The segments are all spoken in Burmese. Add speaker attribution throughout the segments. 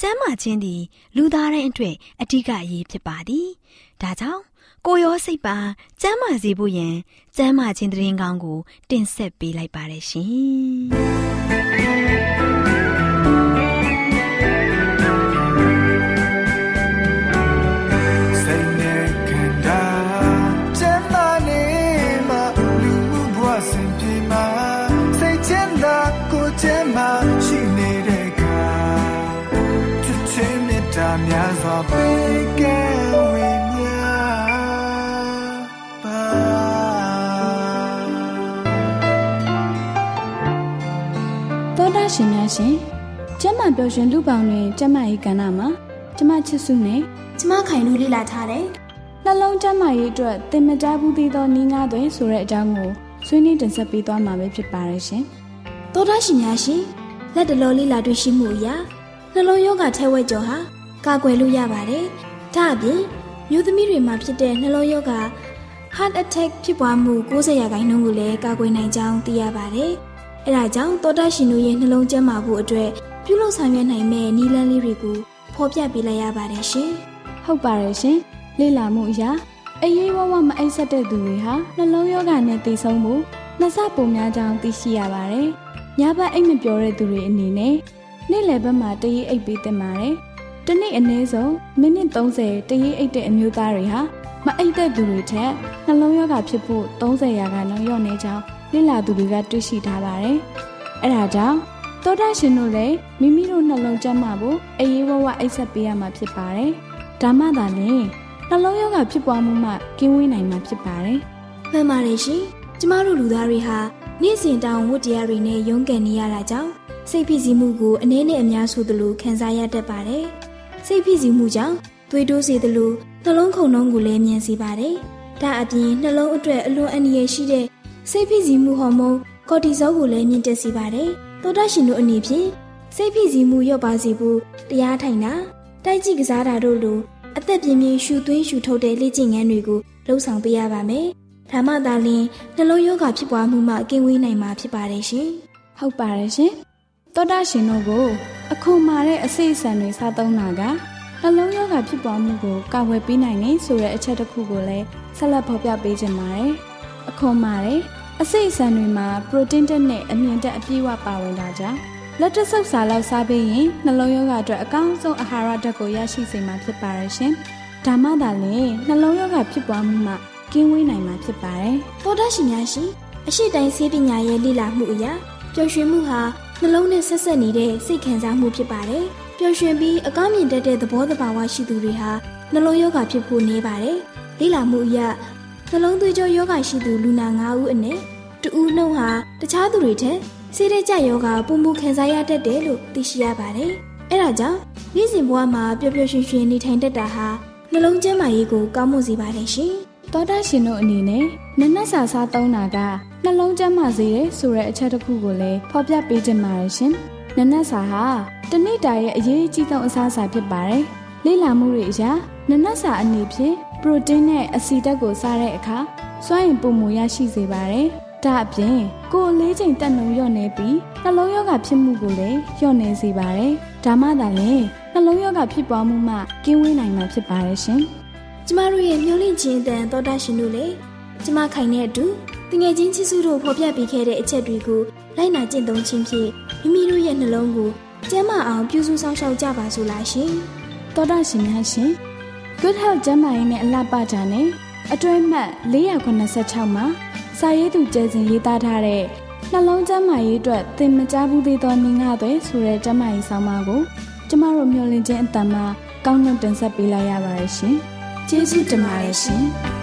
Speaker 1: ကျန်းမာခြင်းသည် လူသားတိုင်းအတွက်အဓိကအရေးဖြစ်ပါသည်။ဒါကြောင့်ကိုရောစိတ်ပါကျန်းမာစေဖို့ယင်ကျန်းမာခြင်းတည်ငောင်းကို တင်ဆက်ပေးလိုက်ပါရရှင်။
Speaker 2: ရှင်များရှင်ကျမ်းမာပျော်ရွှင်လူပေါင်းတွင်ကျမ်းမာရေးကဏ္ဍမှာကျမချစ်စုနဲ့
Speaker 3: ကျမခိုင်လို့လေ့လာထားတယ်
Speaker 2: နှလုံးကျမ်းမာရေးအတွက်သင်မကြားဘူးသေးသောနည်းငါးတွေဆိုတဲ့အကြောင်းကိုဆွေးနွေးတင်ဆက်ပေးသွားမှာပဲဖြစ်ပါရဲ့ရှင်
Speaker 3: သောတာရှင်များရှင်လက်တလောလေးလာတွေ့ရှိမှုအရာနှလုံးယောဂထဲဝဲကြောဟာ ကာကွယ်လို့ရပါတယ်။ဒါအပြင်မျိုးသမီးတွေမှာဖြစ်တဲ့နှလုံးရောဂါ heart attack ဖြစ်ပွားမှု90ရာခိုင်နှုန်းကိုလည်းကာကွယ်နိုင်ကြောင်းသိရပါတယ်။အဲဒါကြောင့်သောတာရှင်တို့ရဲ့နှလုံးကျန်းမာဖို့အတွက်ပြုလုပ်ဆောင်ရွက်နိုင်မယ့်နည်းလမ်းလေးတွေကိုဖော်ပြပေးလိုက်ရပါတယ်ရှင်။
Speaker 2: ဟုတ်ပါတယ်ရှင်။လေ့လာမှုအရာအရေးဝဝမအိပ်ဆက်တဲ့သူတွေဟာနှလုံးရောဂါနဲ့တည်ဆုံမှုနှစ်ဆပုံများကြောင်းသိရှိရပါတယ်။ညဘက်အိပ်မပျော်တဲ့သူတွေအနေနဲ့နေ့လယ်ဘက်မှာတရေအိပ်ပေးသင့်ပါတယ်။ တနေ့အနည်းဆုံးမိနစ်30တရေးအိတ်တဲ့အမျိုးသားတွေဟာမအိတ်တဲ့သူတွေထက်နှလုံးရောဂါဖြစ်ဖို့30ရာခိုင်နှုန်းလျော့နေကြောင်းလေ့လာသူတွေကတွေ့ရှိထားပါတယ်။အဲဒါကြောင့်သောတာရှင်တို့လည်းမိမိတို့နှလုံးကျန်းမာဖို့အေးအေးဝဝအိတ်ဆက်ပေးရမှာဖြစ်ပါတယ်။ဒါမှသာလေနှလုံးရောဂါဖြစ်ပွားမှုမှကင်းဝေးနိုင်မှာဖြစ်ပါတယ်။
Speaker 3: မှန်ပါတယ်ရှင်။ကျမတို့လူသားတွေဟာနေ့စဉ်တောင်းဝတ်တရားတွေနဲ့ရုန်းကန်နေရတာကြောင့်စိတ်ဖိစီးမှုကိုအနည်းနဲ့အများဆိုသလိုခံစားရတတ်ပါတယ်။ စိတ်ဖိစီးမှုကြောင့်သွေးတိုးစေသလိုနှလုံးခုန်နှုန်းကိုလည်းမြင်စေပါတယ်။ဒါအပြင်နှလုံးအတွက်အလွန်အန္တရာယ်ရှိတဲ့စိတ်ဖိစီးမှုဟော်မုန်းကော်တီဇောကိုလည်းမြင့်တက်စေပါတယ်။သောတာရှင်တို့အနေဖြင့်စိတ်ဖိစီးမှုလျော့ပါစေဖို့တရားထိုင်တာတိုက်ကြည့်ကစားတာတို့လိုအသက်ပြင်းပြင်းရှူသွင်းရှူထုတ်တဲ့လေ့ကျင့်ခန်းတွေကိုလှုပ်ဆောင်ပေးရပါမယ်။ဒါမှသာလျှင်နှလုံးရောဂါဖြစ်ပွားမှုမှကင်းဝေးနိုင်မှာဖြစ်ပါတယ်ရှင်။
Speaker 2: ဟုတ်ပါတယ်ရှင်။ သောတာရှင်တို့ကိုအခုမာတဲ့အစိတ်အဆန်တွေစားသုံးတာကနှလုံးရောဂါဖြစ်ပေါ်မှုကိုကာကွယ်ပေးနိုင်နေဆိုတဲ့အချက်တစ်ခုကိုလည်းဆက်လက်ဖော်ပြပေးချင်ပါတယ်။အခုမာတဲ့အစိတ်အဆန်တွေမှာပရိုတင်းတက်နဲ့အမြင့်တက်အပြည့်အဝပါဝင်တာကြောင့်လက်တဆုပ်စာလောက်စားပေးရင်နှလုံးရောဂါအတွက်အကောင်းဆုံးအာဟာရဓာတ်ကိုရရှိစေမှာဖြစ်ပါရဲ့ရှင်။ဒါမှသာလေနှလုံးရောဂါဖြစ်ပွားမှုမှကင်းဝေးနိုင်မှာဖြစ်ပါတယ်။
Speaker 3: သောတာရှင်များရှင်အရှိတိုင်းဆေးပညာရဲ့လေ့လာမှုအရာပျော်ရွှင်မှုဟာ နှလုံးနဲ့ဆက်ဆက်နေတဲ့စိတ်ခံစားမှုဖြစ်ပါတယ်။ပျော်ရွှင်ပြီးအကောင်းမြင်တတ်တဲ့သဘောတဘာဝရှိသူတွေဟာနှလုံးရောဂါဖြစ်ဖို့နေပါတယ်။လေ့လာမှုအရနှလုံးသွေးကြောယောဂရှိသူလူနာ9ဦးအနက်တဦးနှုန်းဟာတခြားသူတွေထက်ဆေးတဲ့ကြယောဂပုံမှုခံစားရတတ်တယ်လို့သိရှိရပါတယ်။အဲဒါကြောင့်နေ့စဉ်ဘဝမှာပျော်ပျော်ရွှင်ရွှင်နေထိုင်တတ်တာဟာနှလုံးကျန်းမာရေးကိုကောင်းမွန်စေပါတယ်ရှင်။
Speaker 2: သောတာရှင်တို့အနေနဲ့နနက်စာစားသုံးတာကနှလုံးကျန်းမာစေတယ်ဆိုတဲ့အချက်တစ်ခုကိုလည်းဖော်ပြပေးခြင်းပါတယ်ရှင်။နနက်စာဟာတနေ့တာရဲ့အရေးကြီးဆုံးအစားအစာဖြစ်ပါတယ်။လေ့လာမှုတွေအရနနက်စာအနေဖြင့်ပရိုတင်းနဲ့အဆီဓာတ်ကိုစားတဲ့အခါစွမ်းရည်ပုံမူရရှိစေပါတယ်။ဒါအပြင်ကိုယ်အလေးချိန်တက်နှုံလျော့နေပြီးနှလုံးရောဂါဖြစ်မှုကိုလည်းလျော့နေစေပါတယ်။ဒါမှသာလေနှလုံးရောဂါဖြစ်ပွားမှုမှကင်းဝေးနိုင်မှာဖြစ်ပါတယ်ရှင်။
Speaker 3: ကျမတို့ရဲ့မျောလင့်ခြင်းအတန်သောတာရှင်တို့လည်းကျမခိုင်တဲ့အတူတငယ်ချင်းချစ်စုတို့ဖော်ပြပေးခဲ့တဲ့အချက်တွေကိုလိုက်နာကျင့်သုံးခြင်းဖြင့်မိမိတို့ရဲ့နှလုံးကို
Speaker 4: ကျန်းမာအောင်ပြုစုစောင့်ရှောက်ကြပါစို့လားရှင်။
Speaker 5: သောတာရှင်များရှင် Good Health ကျန်းမာရေးနဲ့အလှပကြတဲ့အတွဲမှတ်486မှာစာရေးသူကျဲစဉ်ရေးသားထားတဲ့နှလုံးကျန်းမာရေးအတွက်သင်မကြားဘူးသေးသောနင်္ဂတွေဆိုတဲ့ကျန်းမာရေးဆောင်းပါးကိုကျမတို့မျှဝင့်ခြင်းအတ္တမှာကောင်းနှုတ်တင်ဆက်ပေးလိုက်ရပါတယ်ရှင်။
Speaker 4: ကျေးဇူးတင်ပါတယ်ရှင်။။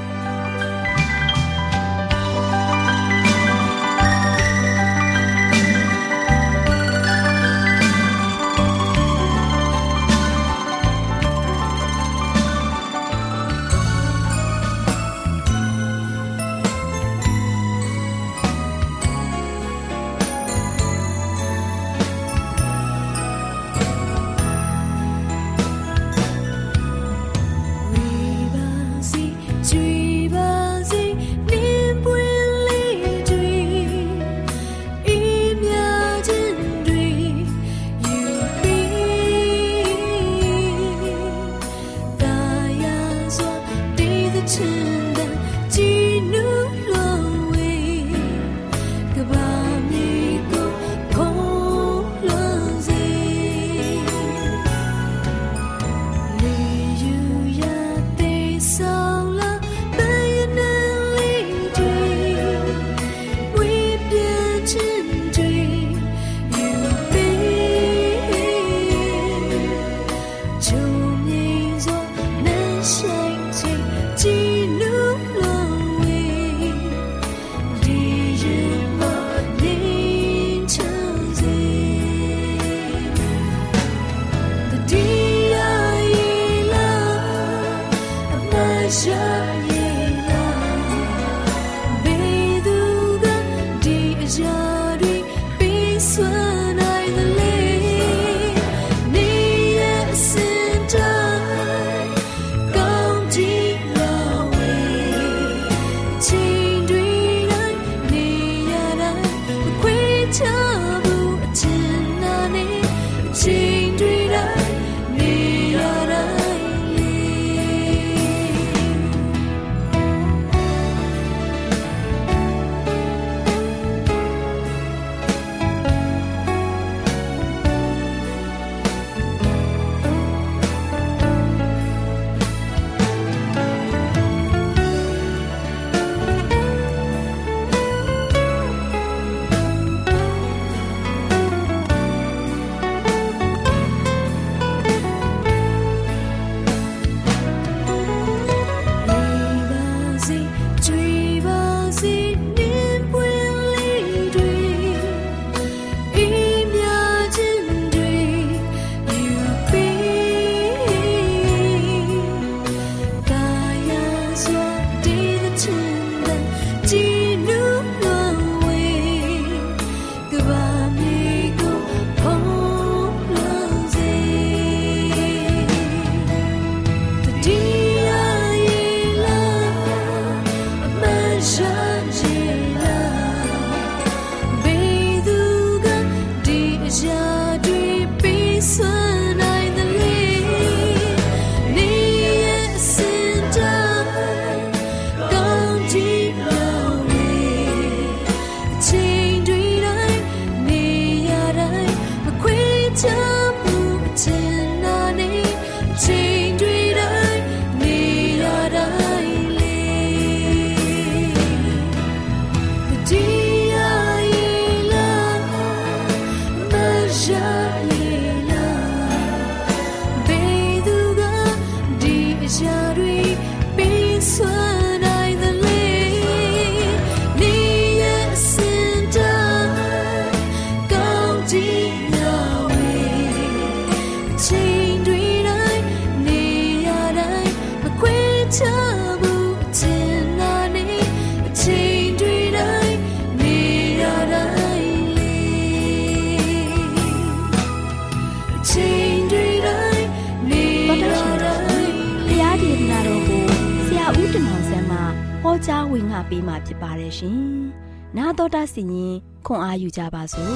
Speaker 1: ကြားဝင်ငါပေးมาဖြစ်ပါတယ်ရှင်။နာတော်တာစီရင်ခွန်အာယူကြပါစို့။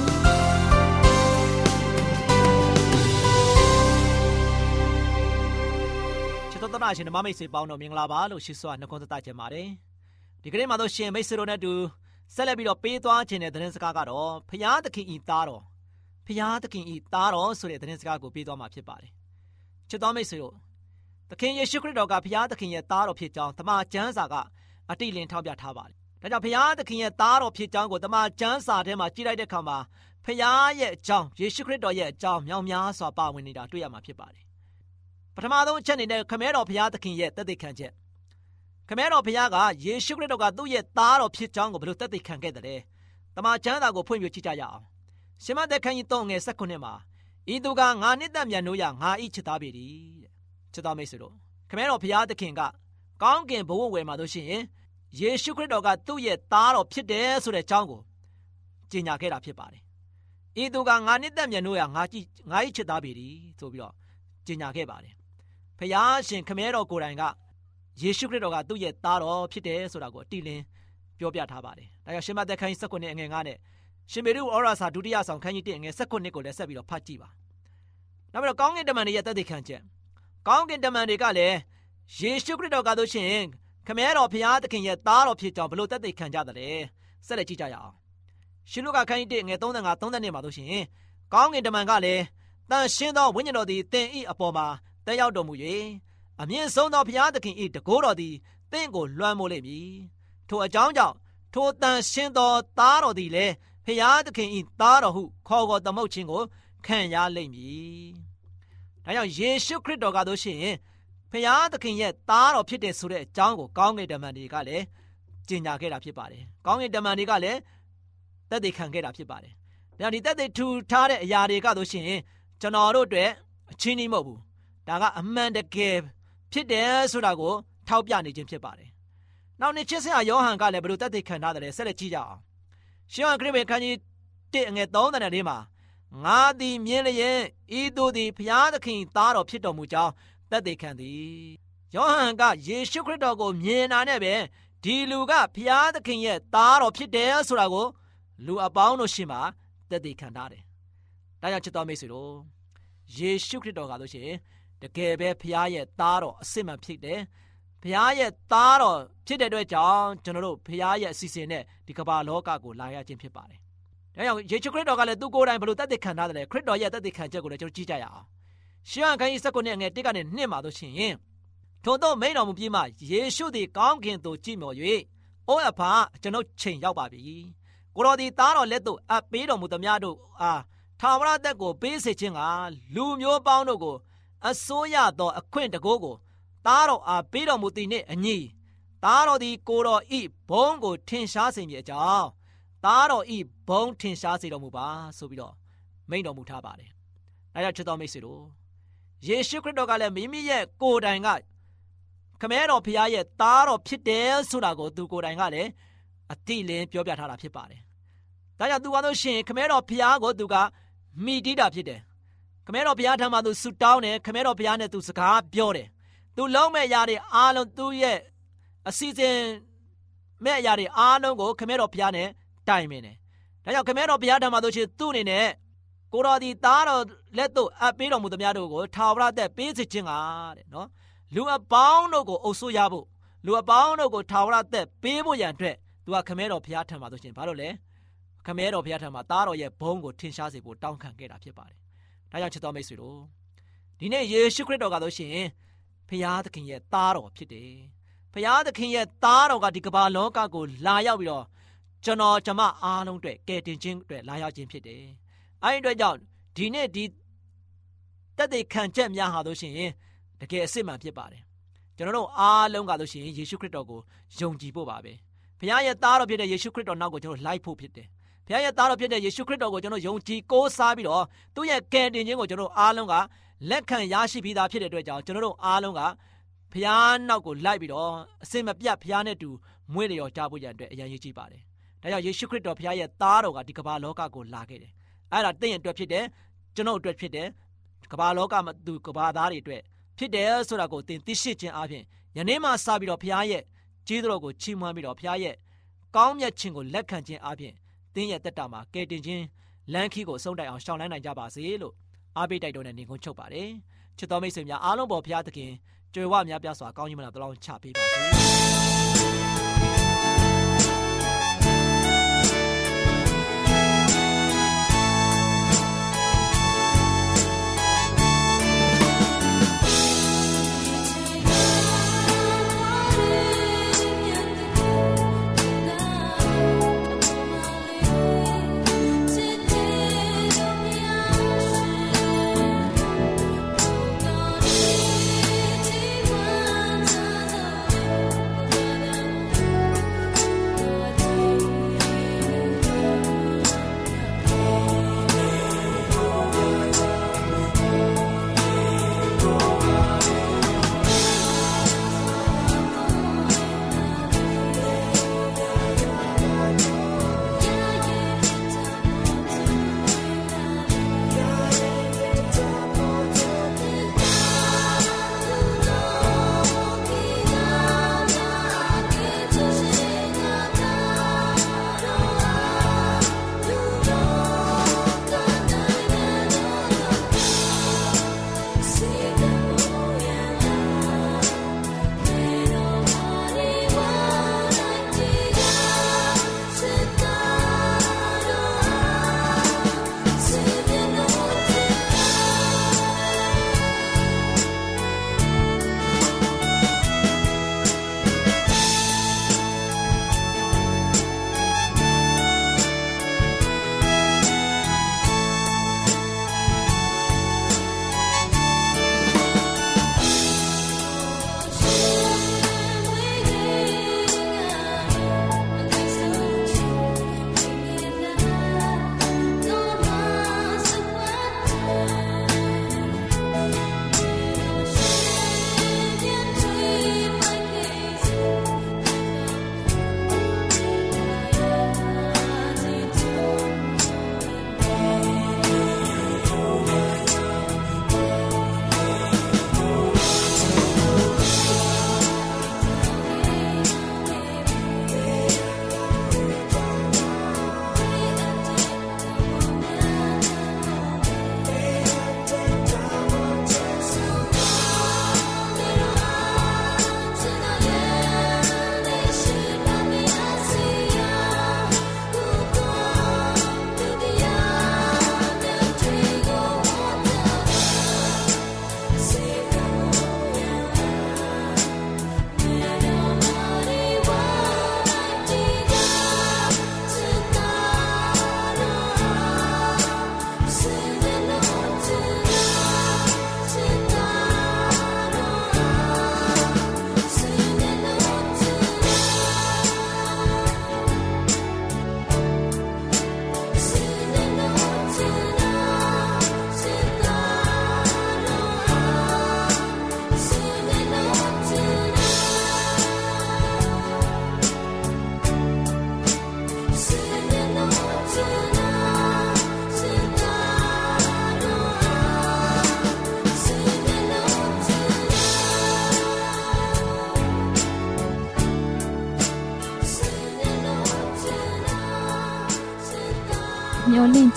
Speaker 6: ချစ်တော်တော်ရှင်ဓမ္မမိတ်ဆွေပေါင်းတော်မင်္ဂလာပါလို့ရှိစွာနှုတ်ခွန်းသက်ကြပါတယ်။ဒီကနေ့မှာတော့ရှင်မိတ်ဆွေတို့နဲ့တူဆက်လက်ပြီးတော့ပေးသွားခြင်းတဲ့သတင်းစကားကတော့ဖျားသခင်ဤသားတော်ဖျားသခင်ဤသားတော်ဆိုတဲ့သတင်းစကားကိုပေးသွားမှာဖြစ်ပါတယ်ချစ်တော်မိတ်ဆွေတို့ သခင်ယေရှုခရစ်တော်ကဖျားသခင်ရဲ့သားတော်ဖြစ်ကြောင်းတမန်ကျမ်းစာကအတိလင်းထောက်ပြထားပါတယ်ဒါကြောင့်ဖျားသခင်ရဲ့သားတော်ဖြစ်ကြောင်းကိုတမန်ကျမ်းစာထဲမှာကြည့်လိုက်တဲ့အခါမှာဖျားရဲ့အကြောင်းယေရှုခရစ်တော်ရဲ့အကြောင်းမြောင်များစွာပါဝင်နေတာတွေ့ရမှာဖြစ်ပါတယ်ပထမဆုံးအချက်အနေနဲ့ခမဲတော်ဖျားသခင်ရဲ့တသက်ခံချက်ခမဲတော်ဖျားကယေရှုခရစ်တော်ကသူ့ရဲ့သားတော်ဖြစ်ကြောင်းကိုဘယ်လိုတသက်ခံခဲ့တယ်လဲတမန်ကျမ်းစာကိုဖွင့်ပြကြည့်ကြရအောင်ရှမသက်ခန်းကြီး3ငယ်16မှာဤသူကငါနှစ်သက်မြန်လို့ရငါဤချစ်သားပေသည်တဲ့ ချစ်သားမိတ်ဆွေတို့ခမဲတော်ဘုရားသခင်ကကောင်းကင်ဘဝဝယ်မှာတို့ရှိရင်ယေရှုခရစ်တော်ကသူ့ရဲ့သားတော်ဖြစ်တယ်ဆိုတဲ့အကြောင်းကိုကြေညာခဲ့တာဖြစ်ပါတယ်ဤသူကငါနှစ်သက်မြန်လို့ရငါကြည့်ငါဤချစ်သားပေသည်ဆိုပြီးတော့ကြေညာခဲ့ပါတယ်ဖျားရှင်ခမဲတော်ကိုယ်တိုင်ကယေရှုခရစ်တော်ကသူ့ရဲ့သားတော်ဖြစ်တယ်ဆိုတာကိုအတိလင်းပြောပြထားပါတယ်ဒါကြောင့်ရှမသက်ခန်းကြီး19အငယ်9နဲ့ရှင်မေရုဩရာစာဒုတိယဆောင်ခန်းကြီး1ငယ်16ကိုလည်းဆက်ပြီးတော့ဖတ်ကြည့်ပါနောက်ပြီးတော့ကောင်းကင်တမန်တွေရဲ့တသက်ခံချက် ကောင်းကင်တမန်တွေကလည်းယေရှုခရစ်တော်ကဆိုရှင်ခမဲတော်ဖျားသခင်ရဲ့သားတော်ဖြစ်ကြောင်းဘလို့တက်သိခံကြတယ်ဆက်လက်ကြည့်ကြရအောင်ရှင်လုကာခန်းကြီး1ငယ်35 32မှာဆိုရှင်ကောင်းကင်တမန်ကလည်းတန်ရှင်းသောဝိညာဉ်တော်သည်တင်ဤအပေါ်မှာတက်ရောက်တော်မူ၍အမြင့်ဆုံးသောဘုရားသခင်ဤတကိုးတော်သည်တင့်ကိုလွှမ်းမိုးလိမ့်မည်ထိုအကြောင်းကြောင့်ထိုတန်ရှင်းသောသားတော်သည်လည်းဖျားသခင်ဤသားတော်ဟုခေါ်ခေါ်သမုတ်ခြင်းကိုခံရလိမ့်မည်။ ဒါကြောင့်ယေရှုခရစ်တော်ကတို့ရှိရင်ဖျားသခင်ရဲ့သားတော်ဖြစ်တယ်ဆိုတဲ့အကြောင်းကိုကောင်းကင်တမန်တွေကလည်းကြေညာခဲ့တာဖြစ်ပါတယ်။ကောင်းကင်တမန်တွေကလည်းသက်သေခံခဲ့တာဖြစ်ပါတယ်။ဒါဒီသက်သေထူထားတဲ့အရာတွေကတို့ရှိရင်ကျွန်တော်တို့အတွက်အချင်းကြီးမဟုတ်ဘူး။ဒါကအမှန်တကယ်ဖြစ်တယ်ဆိုတာကိုထောက်ပြနေခြင်းဖြစ်ပါတယ်။နောက်နေ့ချစ်စရာယောဟန်ကလည်းဘယ်လိုသက်သေခံထားတယ်ဆက်လက်ကြည့်ကြအောင်။ရှင်းအောင်ခရစ်ဝင်ခန်းကြီး1အငယ်3တဲ့မှာ ငါသည်မြင်လျင်ဤသူသည်ဘုရားသခင်သားတော်ဖြစ်တော်မူကြောင်းသက်သေခံသည်ယောဟန်ကယေရှုခရစ်တော်ကိုမြင်တာနဲ့ပဲဒီလူကဘုရားသခင်ရဲ့သားတော်ဖြစ်တယ်ဆိုတာကိုလူအပေါင်းတို့ရှင်းမှာသက်သေခံထားတယ်။ဒါကြောင့်ချစ်တော်မိတ်ဆွေတို့ယေရှုခရစ်တော်ကလို့ရှိရင်တကယ်ပဲဘုရားရဲ့သားတော်အစစ်မှန်ဖြစ်တယ်ဘုရားရဲ့သားတော်ဖြစ်တဲ့အတွက်ကြောင့်ကျွန်တော်တို့ဘုရားရဲ့အစီအစဉ်နဲ့ဒီကမ္ဘာလောကကိုလာရခြင်းဖြစ်ပါတယ်။ ဒါကြောင့်ယေရှုခရစ်တော်ကလည်းသူကိုယ်တိုင်ဘယ်လိုတသက်ခံထားတယ်ခရစ်တော်ရဲ့တသက်ခံချက်ကိုလည်းကျွန်တော်ကြည့်ကြရအောင်။ရှမ်းခန်းကြီး19နဲ့ငယ်1ကနေ2မှာတို့ရှင်ရင်ထို့သောမိန်တော်မူပြီးမှယေရှုသည်ကောင်းကင်သို့ကြည့်မျှော်၍အိုးအဖာကျွန်ုပ်ချိန်ရောက်ပါပြီ။ကိုတော်သည်သားတော်လက်သို့အပ်ပေးတော်မူသမျှတို့အားထာဝရသက်ကိုပေးစေခြင်းကလူမျိုးပေါင်းတို့ကိုအစိုးရသောအခွင့်တကိုးကိုသားတော်အားပေးတော်မူသည်နှင့်အညီသားတော်သည်ကိုတော်ဤဘုံကိုထင်ရှားစေမည်အကြောင်း သားတော်ဤဘုံထင်ရှားစေတော်မူပါဆိုပြီးတော့မိန့်တော်မူထားပါတယ်။ဒါကြောင့်ချစ်တော်မိတ်ဆွေတို့ယေရှုခရစ်တော်ကလည်းမိမိရဲ့ကိုယ်တိုင်ကခမဲတော်ဖခင်ရဲ့သားတော်ဖြစ်တယ်ဆိုတာကိုသူကိုယ်တိုင်ကလည်းအတိလင်းပြောပြထားတာဖြစ်ပါတယ်။ဒါကြောင့်သူကတော့ရှင်ခမဲတော်ဖခင်ကိုသူကမိတိတာဖြစ်တယ်။ခမဲတော်ဖခင်ထံမှာသူဆူတောင်းတယ်ခမဲတော်ဖခင်နဲ့သူစကားပြောတယ်သူလုံးမဲ့ရာတွေအားလုံးသူ့ရဲ့အစီအစဉ်မဲ့ရာတွေအားလုံးကိုခမဲတော်ဘုရားနဲ့ တိုင်ပင်တယ်။ဒါကြောင့်ခမဲတော်ဘုရားဓမ္မတို့ချင်းသူ့အနေနဲ့ကိုတော်ဒီသားတော်လက်သို့အပ်ပေးတော်မူသမျှတို့ကိုထာဝရသက်ပေးစေခြင်းကတဲ့နော်လူအပေါင်းတို့ကိုအုပ်စိုးရဖို့လူအပေါင်းတို့ကိုထာဝရသက်ပေးဖို့ရန်အတွက်သူကခမဲတော်ဘုရားထံမှာဆိုရှင်ဘာလို့လဲခမဲတော်ဘုရားထံမှာသားတော်ရဲ့ဘုန်းကိုထင်ရှားစေဖို့တောင်းခံခဲ့တာဖြစ်ပါတယ်။ဒါကြောင့်ချစ်တော်မိတ်ဆွေတို့ဒီနေ့ယေရှုခရစ်တော်ကဆိုရှင်ဖရာသခင်ရဲ့သားတော်ဖြစ်တယ်။ဖရာသခင်ရဲ့သားတော်ကဒီကမ္ဘာလောကကိုလာရောက်ပြီးတော့ ကျွန်တော်ကျမအားလုံးအတွက်ကယ်တင်ခြင်းအတွက်လာရောက်ခြင်းဖြစ်တယ်။အဲဒီအတွက်ကြောင့်ဒီနေ့ဒီတက်တဲ့ခံချက်များဟာလို့ရှိရင်တကယ်အစ်စ်မှန်ဖြစ်ပါတယ်။ကျွန်တော်တို့အားလုံးကလို့ရှိရင်ယေရှုခရစ်တော်ကိုယုံကြည်ဖို့ပါပဲ။ဖခင်ရဲ့သားတော်ဖြစ်တဲ့ယေရှုခရစ်တော်နောက်ကိုကျွန်တော်လိုက်ဖို့ဖြစ်တယ်။ဖခင်ရဲ့သားတော်ဖြစ်တဲ့ယေရှုခရစ်တော်ကိုကျွန်တော်ယုံကြည်ကိုးစားပြီးတော့သူ့ရဲ့ကယ်တင်ခြင်းကိုကျွန်တော်အားလုံးကလက်ခံရရှိပြီးသားဖြစ်တဲ့အတွက်ကြောင့်ကျွန်တော်တို့အားလုံးကဖျားနောက်ကိုလိုက်ပြီးတော့အစင်မပြတ်ဖျားနဲ့တူမွေးလျော်ကြဖို့ရန်အတွက်အရန်ရည်ကြည့်ပါတယ်။ ဒါကြောင့်ယေရှုခရစ်တော်ဖျားရဲ့သားတော်ကဒီကမ္ဘာလောကကိုလာခဲ့တယ်။အဲ့ဒါတင့်ရဲ့အတွက်ဖြစ်တယ်ကျွန်တော်အတွက်ဖြစ်တယ်ကမ္ဘာလောကမှာသူကမ္ဘာသားတွေအတွက်ဖြစ်တယ်ဆိုတာကိုသင်သိရှိခြင်းအပြင်ယနေ့မှစပြီးတော့ဖျားရဲ့ကြီးတော်ကိုချီးမွမ်းပြီးတော့ဖျားရဲ့ကောင်းမြတ်ခြင်းကိုလက်ခံခြင်းအပြင်သင်ရဲ့တက်တာမှာကယ်တင်ခြင်းလမ်းခီးကိုအဆုံးတိုင်အောင်ရှောင်လန်းနိုင်ကြပါစေလို့အားပေးတိုက်တွန်းတဲ့နေကုန်းချုပ်ပါတယ်ချစ်တော်မိတ်ဆွေများအားလုံးပေါ်ဘုရားသခင်ကြွယ်ဝများပြားစွာကောင်းကြီးမလားတလောင်းချပေးပါစေ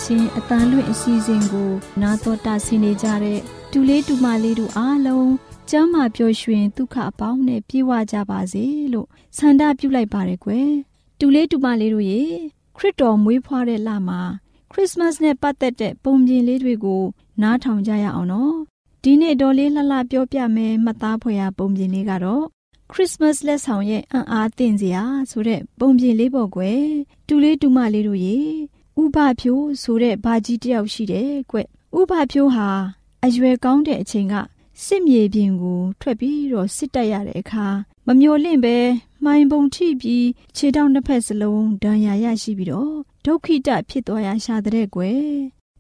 Speaker 5: မျော်လင့်ခြင်းအတန်လွင့်အစီအစဉ်ကိုနာတော်တာဆင်နေကြတဲ့တူလေးတူမလေးတို့အားလုံးကျမ်းမာပျော်ရွှင်ဒုက္ခအပေါင်းနဲ့ပြေဝကြပါစေလို့ဆန္ဒပြုလိုက်ပါတယ်ကွယ်တူလေးတူမလေးတို့ရေခရစ်တော်မွေးဖွားတဲ့လမှာခရစ်စမတ်နဲ့ပတ်သက်တဲ့ပုံပြင်လေးတွေကိုနားထောင်ကြရအောင်နော်ဒီနေ့တော်လေးလှလှပြောပြမယ်မှတ်သားဖွယ်ရာပုံပြင်လေးကတော့ခရစ်စမတ်လက်ဆောင်ရဲ့အံ့အားသင့်စရာဆိုတဲ့ပုံပြင်လေးပေါ့ကွယ်တူလေးတူမလေးတို့ရေ ဥပဖြိုးဆိုတဲ့ဘာကြီးတယောက်ရှိတယ်ကွဥပဖြိုးဟာအရွယ်ကောင်းတဲ့အချိန်ကစစ်မြေပြင်ကိုထွက်ပြီးတော့စစ်တက်ရတဲ့အခါမမျော်လင့်ပဲမှိုင်ပုံထိပြီးခြေထောက်နှစ်ဖက်စလုံးဒဏ်ရာရရှိပြီးတော့ဒုက္ခိတဖြစ်သွားရရှာတဲ့ကွယ်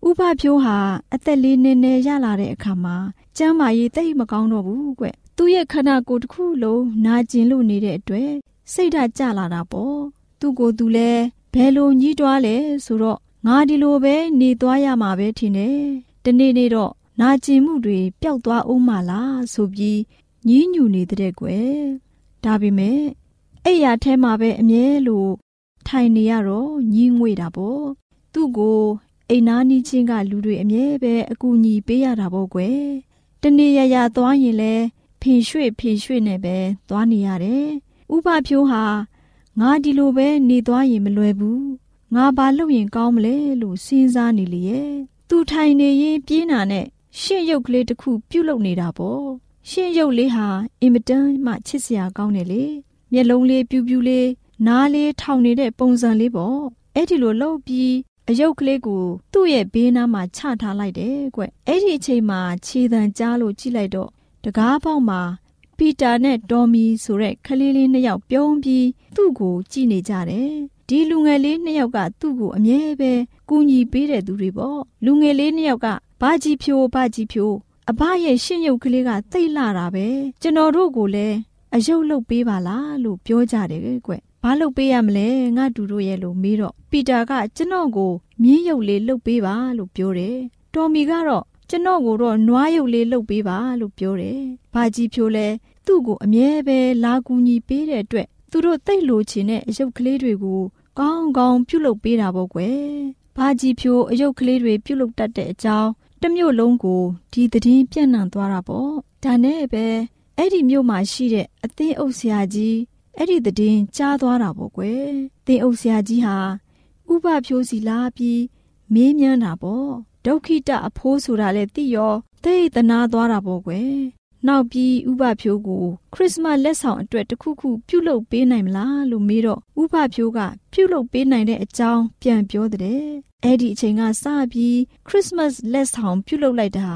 Speaker 5: ဥပဖြိုးဟာအသက်လေးနည်းနည်းရလာတဲ့အခါမှာကျမ်းမာရေးသိမကောင်းတော့ဘူးကွသူ့ရဲ့ခန္ဓာကိုယ်တစ်ခုလုံးနာကျင်လို့နေတဲ့အတွက်စိတ်ဓာတ်ကျလာတာပေါ့သူ့ကိုယ်သူလဲ ဘယ်လိုညှိတွားလဲဆိုတော့ငါဒီလိုပဲနေသွားရမှာပဲထင်တယ်တနေ့နေ့တော့နာကျင်မှုတွေပျောက်သွားအောင်မလားဆိုပြီးညည်းညူနေတဲ့ကွယ်ဒါပေမဲ့အဲ့ရထဲမှာပဲအမြဲလို့ထိုင်နေရတော့ညင်းငွေတာပေါ့သူ့ကိုအိမ်နာနီးချင်းကလူတွေအမြဲပဲအကူအညီပေးရတာပေါ့ကွယ်တနေ့ရရသွားရင်လဲဖင်ရွှေ့ဖင်ရွှေ့နဲ့ပဲသွားနေရတယ်ဥပဖြိုးဟာ ငါဒီလိုပဲနေသွားရင်မလွယ်ဘူးငါဘာလုပ်ရင်ကောင်းမလဲလို့စဉ်းစားနေလေရဲ့သူထိုင်နေရင်ပြင်းတာနဲ့ရှင့်ရုပ်ကလေးတစ်ခုပြုတ်လုနေတာပေါ့ရှင့်ရုပ်လေးဟာအင်မတန်မှချစ်စရာကောင်းတယ်လေမျက်လုံးလေးပြူးပြူးလေးနားလေးထောင်နေတဲ့ပုံစံလေးပေါ့အဲ့ဒီလိုလှုပ်ပြီးအယုတ်ကလေးကိုသူ့ရဲ့ဘေးနားမှာချထားလိုက်တယ်ကွအဲ့ဒီအချိန်မှာခြေတံကြားလို့ကြည့်လိုက်တော့တကားပေါက်မှာ ပီတာနဲ့ဒေါ်မီဆိုတဲ့ကလေးလေးနှစ်ယောက်ပြုံးပြီးသူ့ကိုကြည့်နေကြတယ်ဒီလူငယ်လေးနှစ်ယောက်ကသူ့ကိုအမြဲပဲကူညီပေးတဲ့သူတွေပေါ့လူငယ်လေးနှစ်ယောက်ကဘာကြီးဖြိုးဘာကြီးဖြိုးအဘရဲ့ရှင့်ရုပ်ကလေးကသိတ်လာတာပဲကျွန်တော်တို့ကိုလည်းအယုတ်လုတ်ပေးပါလားလို့ပြောကြတယ်ကွဘာလုတ်ပေးရမလဲငါတူတို့ရဲ့လို့မေးတော့ပီတာကကျွန်တော်ကိုမြင်းရုပ်လေးလုတ်ပေးပါလို့ပြောတယ်တော်မီကတော့ကျွန်တော်ကိုတော့နွားရုပ်လေးလုတ်ပေးပါလို့ပြောတယ်ဘာကြီးဖြိုးလဲ သူ့ကိုအမြဲပဲလာကူညီပေးတဲ့အတွက်သူတို့တိတ်လိုချင်တဲ့အယုတ်ကလေးတွေကိုကောင်းကောင်းပြုလုပ်ပေးတာပေါ့ကွယ်ဘာကြီးဖြိုးအယုတ်ကလေးတွေပြုလုပ်တတ်တဲ့အကြောင်းတမျိုးလုံးကိုဒီသတင်းပြန့်နှံ့သွားတာပေါ့ဒါနဲ့ပဲအဲ့ဒီမြို့မှာရှိတဲ့အသင်းအုပ်ဆရာကြီးအဲ့ဒီသတင်းကြားသွားတာပေါ့ကွယ်သင်းအုပ်ဆရာကြီးဟာဥပဖြိုးစီလာပြီးမေးမြန်းတာပေါ့ဒုက္ခိတအဖိုးဆိုတာလေသိရောသိသနာသွားတာပေါ့ကွယ် နောက်ပြီးဥပဖြိုးကိုခရစ်စမတ်လက်ဆောင်အတွက်တခုခုပြုလုပ်ပေးနိုင်မလားလို့မေးတော့ဥပဖြိုးကပြုလုပ်ပေးနိုင်တဲ့အကြောင်းပြန်ပြောတဲ့အဲ့ဒီအချိန်ကစပြီးခရစ်စမတ်လက်ဆောင်ပြုလုပ်လိုက်တာ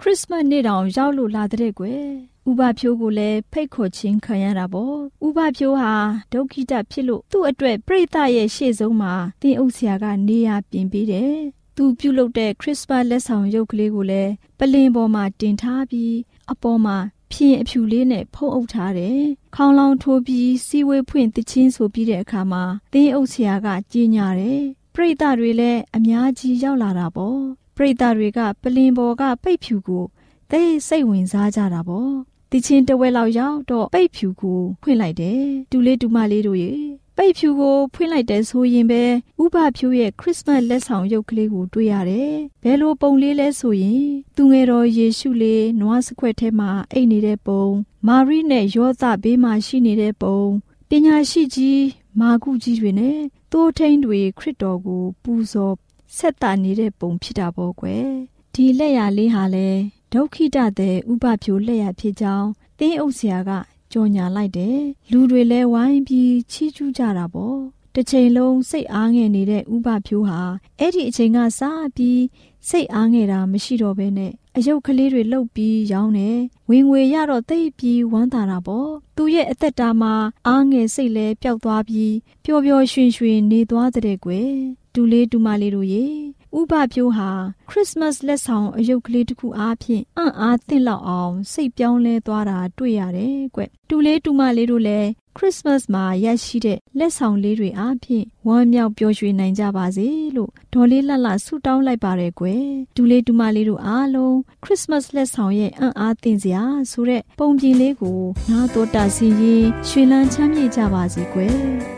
Speaker 5: ခရစ်စမတ်နေ့တောင်ရောက်လို့လာတဲ့ကွယ်ဥပဖြိုးကိုလည်းဖိတ်ခေါ်ခြင်းခံရတာပေါ့ဥပဖြိုးဟာဒုက္ခိတဖြစ်လို့သူ့အတွက်ပြိတ္တရဲ့ရှေ့ဆုံးမှာတင်းအုပ်ဆရာကနေရာပြင်ပေးတယ် သူပြုလုပ်တဲ့ခရစ်စမတ်လက်ဆောင်ရုပ်ကလေးကိုလည်းပလင်ပေါ်မှာတင်ထားပြီးအပေါ်မှာဖြင်းအဖြူလေးနဲ့ဖုံးအုပ်ထားတယ်။ခေါင်းလောင်းထိုးပြီးစီဝေးဖွင့်တချင်းဆိုပြီးတဲ့အခါမှာသင်းအုပ်ဆရာကကြီးညာတယ်။ပရိသတ်တွေလည်းအများကြီးရောက်လာတာပေါ့။ပရိသတ်တွေကပလင်ပေါ်ကပိတ်ဖြူကိုသိစိတ်ဝင်စားကြတာပေါ့။တချင်းတဝက်လောက်ရောက်တော့ပိတ်ဖြူကိုဖွင့်လိုက်တယ်။တူလေးတူမလေးတို့ရေ ပိတ်ဖြူကိုဖွင့်လိုက်တဲ့ဆိုရင်ပဲဥပဖြူရဲ့ခရစ်စမတ်လက်ဆောင်ရုပ်ကလေးကိုတွေ့ရတယ်။ဘယ်လိုပုံလေးလဲဆိုရင် သူငယ်တော်ယေရှုလေးနွားစခွက်ထဲမှာအိတ်နေတဲ့ပုံမာရိနဲ့ယောသဘေးမှာရှိနေတဲ့ပုံပညာရှိကြီးမာကုကြီးတွေနဲ့တိုးထိန်တွေခရစ်တော်ကိုပူဇော်ဆက်တာနေတဲ့ပုံဖြစ်တာပေါ့ကွယ်။ဒီလက်ရလေးဟာလေဒုက္ခိတတဲ့ဥပဖြူလက်ရဖြစ်ကြောင်းသင်းအုပ်ဆရာက ကြော်ညာလိုက်တယ်လူတွေလဲဝိုင်းပြီးချီးကျူးကြတာပေါ့တစ်ချိန်လုံးစိတ်အားငယ်နေတဲ့ဥပဖြိုးဟာအဲ့ဒီအချိန်ကစပြီးစိတ်အားငယ်တာမရှိတော့ဘဲနဲ့အယုတ်ကလေးတွေလှုပ်ပြီးရောင်းတယ်ဝင်ငွေရတော့သိပ်ပြီးဝမ်းသာတာပေါ့သူရဲ့အသက်တာမှာအားငယ်စိတ်လဲပျောက်သွားပြီးပျော်ပျော်ရွှင်ရွှင်နေသွားတဲ့ကွယ်တူလေးတူမလေးတို့ရေ ဥပပြိုးဟာခရစ်စမတ်လက်ဆောင်အယုတ်ကလေးတစ်ခုအားဖြင့်အံ့အားသင့်လောက်အောင် စိတ်ပြောင်းလဲသွားတာတွေ့ရတယ်ကွတူလေးတူမလေးတို့လည်းခရစ်စမတ်မှာရရှိတဲ့လက်ဆောင်လေးတွေအားဖြင့်ဝမ်းမြောက်ပျော်ရွှင်နိုင်ကြပါစေလို့ဒေါ်လေးလှလှဆုတောင်းလိုက်ပါတယ်ကွယ်တူလေးတူမလေးတို့အားလုံးခရစ်စမတ်လက်ဆောင်ရဲ့အံ့အားသင့်စရာဆိုတဲ့ပုံပြင်လေးကိုနားတော်တာစီရင်ရွှင်လန်းချမ်းမြေ့ကြပါစေကွယ်